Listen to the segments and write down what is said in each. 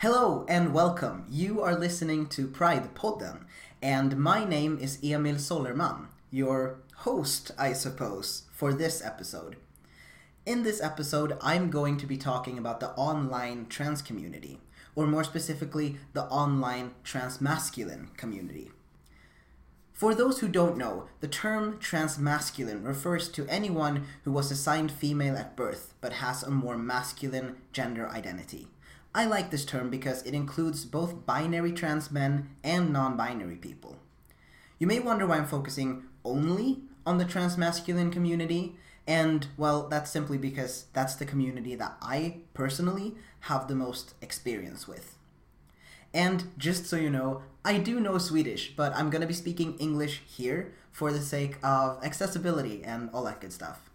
Hello and welcome. You are listening to Pridepodden, and my name is Emil Sollerman, your host, I suppose, for this episode. In this episode, I'm going to be talking about the online trans community, or more specifically, the online transmasculine community. For those who don't know, the term transmasculine refers to anyone who was assigned female at birth but has a more masculine gender identity. I like this term because it includes both binary trans men and non binary people. You may wonder why I'm focusing only on the trans masculine community, and well, that's simply because that's the community that I personally have the most experience with. And just so you know, I do know Swedish, but I'm gonna be speaking English here for the sake of accessibility and all that good stuff.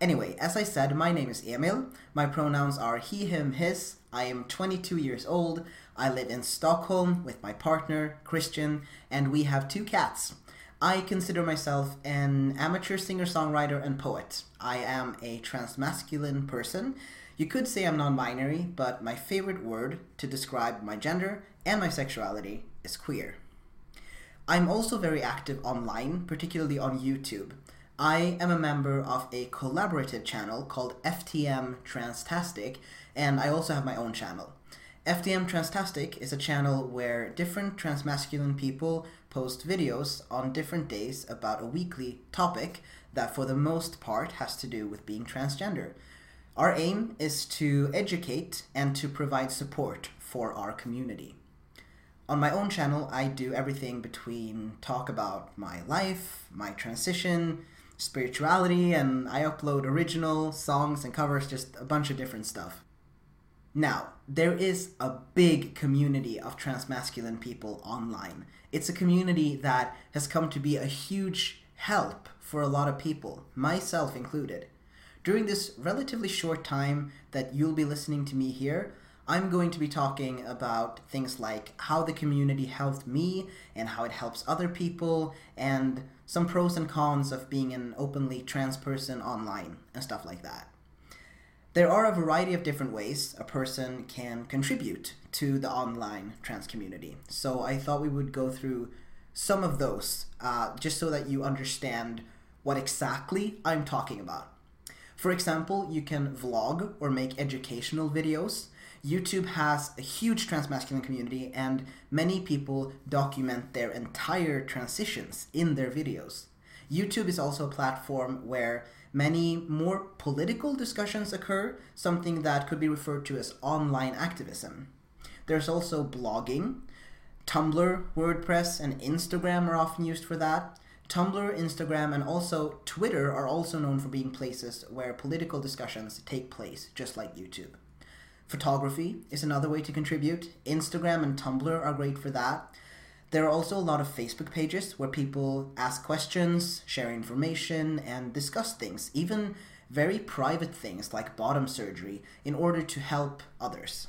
Anyway, as I said, my name is Emil. My pronouns are he, him, his. I am 22 years old. I live in Stockholm with my partner, Christian, and we have two cats. I consider myself an amateur singer songwriter and poet. I am a transmasculine person. You could say I'm non binary, but my favorite word to describe my gender and my sexuality is queer. I'm also very active online, particularly on YouTube. I am a member of a collaborative channel called FTM Transtastic, and I also have my own channel. FTM Transtastic is a channel where different transmasculine people post videos on different days about a weekly topic that, for the most part, has to do with being transgender. Our aim is to educate and to provide support for our community. On my own channel, I do everything between talk about my life, my transition, spirituality, and I upload original songs and covers, just a bunch of different stuff. Now, there is a big community of transmasculine people online. It's a community that has come to be a huge help for a lot of people, myself included. During this relatively short time that you'll be listening to me here, I'm going to be talking about things like how the community helped me and how it helps other people, and some pros and cons of being an openly trans person online and stuff like that. There are a variety of different ways a person can contribute to the online trans community. So I thought we would go through some of those uh, just so that you understand what exactly I'm talking about. For example, you can vlog or make educational videos. YouTube has a huge transmasculine community, and many people document their entire transitions in their videos. YouTube is also a platform where many more political discussions occur, something that could be referred to as online activism. There's also blogging. Tumblr, WordPress, and Instagram are often used for that. Tumblr, Instagram, and also Twitter are also known for being places where political discussions take place, just like YouTube. Photography is another way to contribute. Instagram and Tumblr are great for that. There are also a lot of Facebook pages where people ask questions, share information, and discuss things, even very private things like bottom surgery, in order to help others.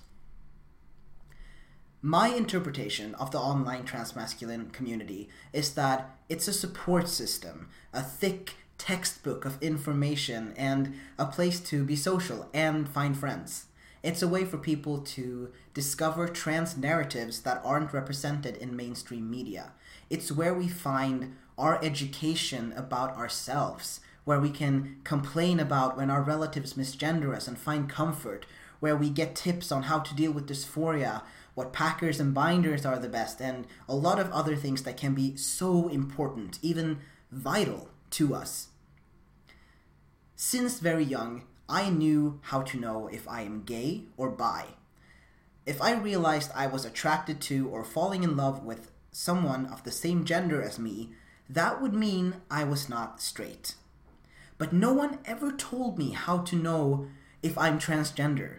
My interpretation of the online transmasculine community is that it's a support system, a thick textbook of information, and a place to be social and find friends. It's a way for people to discover trans narratives that aren't represented in mainstream media. It's where we find our education about ourselves, where we can complain about when our relatives misgender us and find comfort, where we get tips on how to deal with dysphoria, what packers and binders are the best, and a lot of other things that can be so important, even vital to us. Since very young, I knew how to know if I am gay or bi. If I realized I was attracted to or falling in love with someone of the same gender as me, that would mean I was not straight. But no one ever told me how to know if I'm transgender.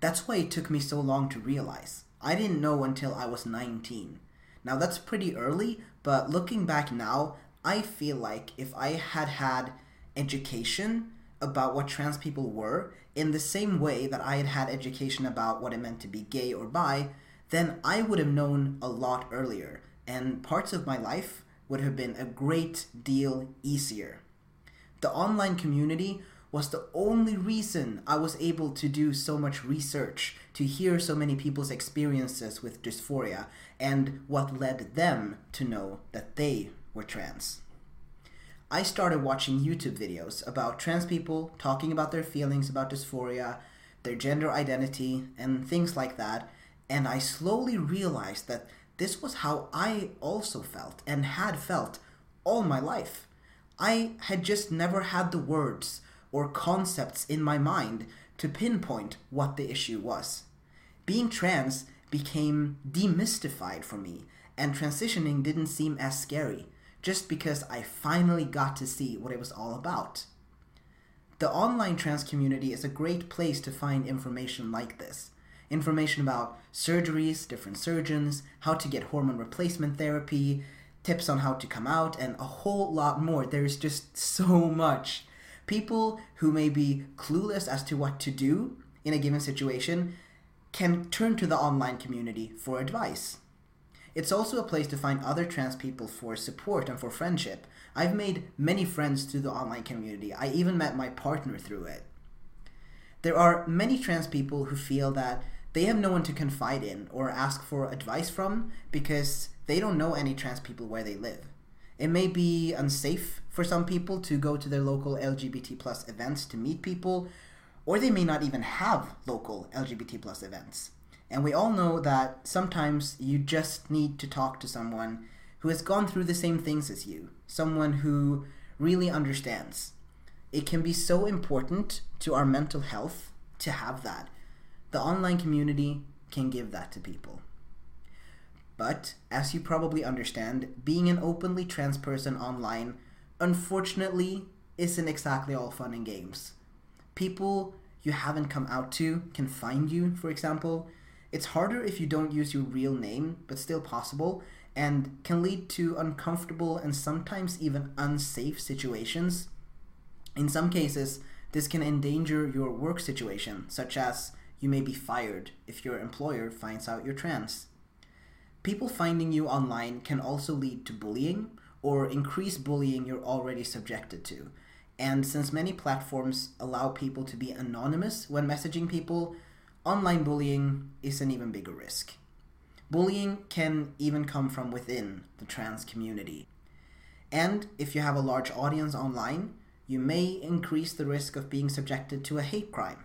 That's why it took me so long to realize. I didn't know until I was 19. Now that's pretty early, but looking back now, I feel like if I had had education about what trans people were in the same way that I had had education about what it meant to be gay or bi, then I would have known a lot earlier, and parts of my life would have been a great deal easier. The online community was the only reason I was able to do so much research, to hear so many people's experiences with dysphoria, and what led them to know that they were trans. I started watching YouTube videos about trans people talking about their feelings about dysphoria, their gender identity, and things like that, and I slowly realized that this was how I also felt and had felt all my life. I had just never had the words or concepts in my mind to pinpoint what the issue was. Being trans became demystified for me, and transitioning didn't seem as scary, just because I finally got to see what it was all about. The online trans community is a great place to find information like this. Information about surgeries, different surgeons, how to get hormone replacement therapy, tips on how to come out, and a whole lot more. There's just so much people who may be clueless as to what to do in a given situation can turn to the online community for advice. It's also a place to find other trans people for support and for friendship. I've made many friends through the online community. I even met my partner through it. There are many trans people who feel that they have no one to confide in or ask for advice from because they don't know any trans people where they live. It may be unsafe for some people to go to their local LGBT plus events to meet people, or they may not even have local LGBT plus events. And we all know that sometimes you just need to talk to someone who has gone through the same things as you, someone who really understands. It can be so important to our mental health to have that. The online community can give that to people. But, as you probably understand, being an openly trans person online, unfortunately, isn't exactly all fun and games. People you haven't come out to can find you, for example. It's harder if you don't use your real name, but still possible, and can lead to uncomfortable and sometimes even unsafe situations. In some cases, this can endanger your work situation, such as you may be fired if your employer finds out you're trans. People finding you online can also lead to bullying or increase bullying you're already subjected to. And since many platforms allow people to be anonymous when messaging people, online bullying is an even bigger risk. Bullying can even come from within the trans community. And if you have a large audience online, you may increase the risk of being subjected to a hate crime.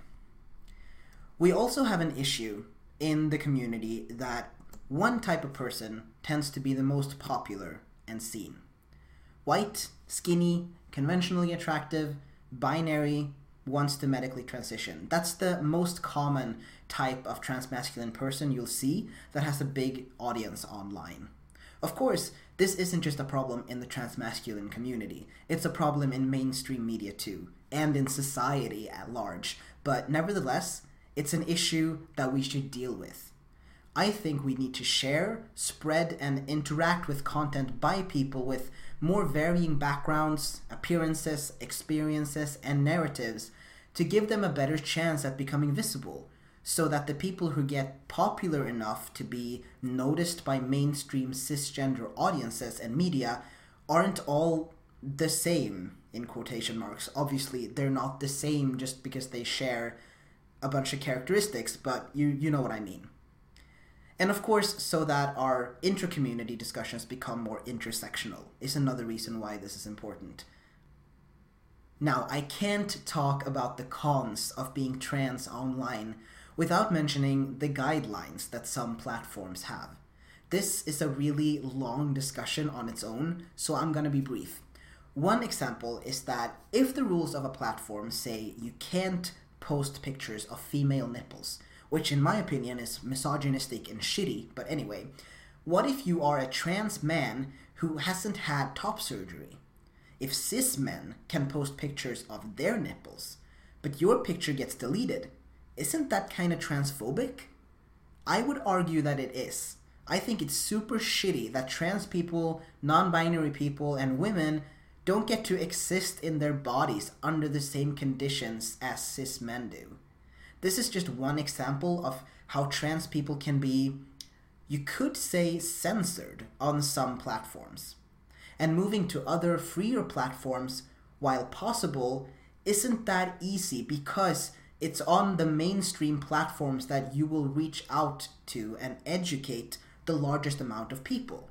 We also have an issue in the community that one type of person tends to be the most popular and seen white, skinny, conventionally attractive, binary, wants to medically transition. That's the most common type of transmasculine person you'll see that has a big audience online. Of course, this isn't just a problem in the transmasculine community, it's a problem in mainstream media too, and in society at large. But nevertheless, it's an issue that we should deal with. I think we need to share, spread, and interact with content by people with more varying backgrounds, appearances, experiences, and narratives to give them a better chance at becoming visible, so that the people who get popular enough to be noticed by mainstream cisgender audiences and media aren't all the same, in quotation marks. Obviously, they're not the same just because they share a bunch of characteristics, but you, you know what I mean. And of course, so that our intra-community discussions become more intersectional is another reason why this is important. Now, I can't talk about the cons of being trans online without mentioning the guidelines that some platforms have. This is a really long discussion on its own, so I'm gonna be brief. One example is that if the rules of a platform say you can't post pictures of female nipples, which in my opinion is misogynistic and shitty, but anyway, what if you are a trans man who hasn't had top surgery? If cis men can post pictures of their nipples, but your picture gets deleted, isn't that kind of transphobic? I would argue that it is. I think it's super shitty that trans people, non binary people, and women don't get to exist in their bodies under the same conditions as cis men do. This is just one example of how trans people can be, you could say, censored on some platforms. And moving to other freer platforms, while possible, isn't that easy because it's on the mainstream platforms that you will reach out to and educate the largest amount of people.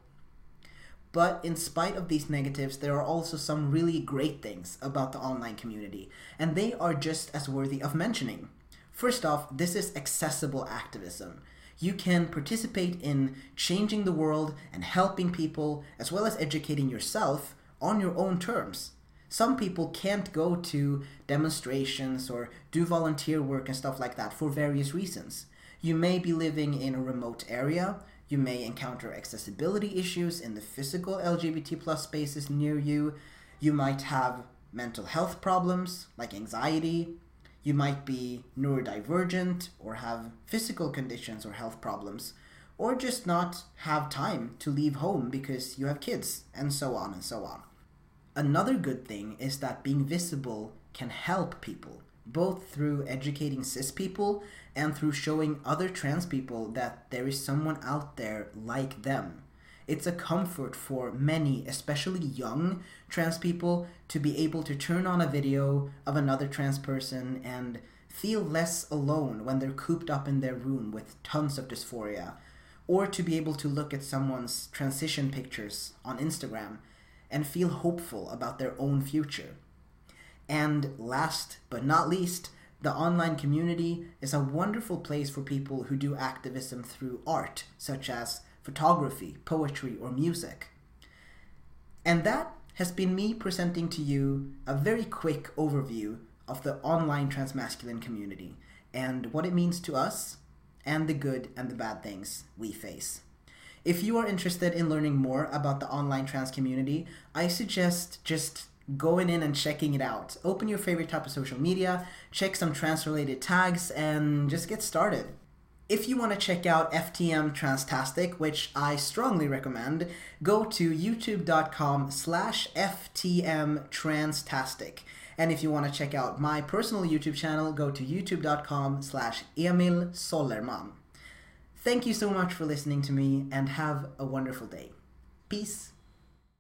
But in spite of these negatives, there are also some really great things about the online community, and they are just as worthy of mentioning. First off, this is accessible activism. You can participate in changing the world and helping people, as well as educating yourself on your own terms. Some people can't go to demonstrations or do volunteer work and stuff like that for various reasons. You may be living in a remote area, you may encounter accessibility issues in the physical LGBT plus spaces near you, you might have mental health problems like anxiety, you might be neurodivergent or have physical conditions or health problems, or just not have time to leave home because you have kids, and so on and so on. Another good thing is that being visible can help people, both through educating cis people and through showing other trans people that there is someone out there like them. It's a comfort for many, especially young trans people, to be able to turn on a video of another trans person and feel less alone when they're cooped up in their room with tons of dysphoria, or to be able to look at someone's transition pictures on Instagram and feel hopeful about their own future. And last but not least, the online community is a wonderful place for people who do activism through art, such as photography, poetry, or music. And that has been me presenting to you a very quick overview of the online transmasculine community and what it means to us and the good and the bad things we face. If you are interested in learning more about the online trans community, I suggest just going in and checking it out. Open your favorite type of social media, check some trans related tags, and just get started. If you want to check out FTM Transtastic, which I strongly recommend, go to youtube.com slash FTM Transtastic. And if you want to check out my personal YouTube channel, go to youtube.com slash Emil Sollerman. Thank you so much for listening to me and have a wonderful day. Peace.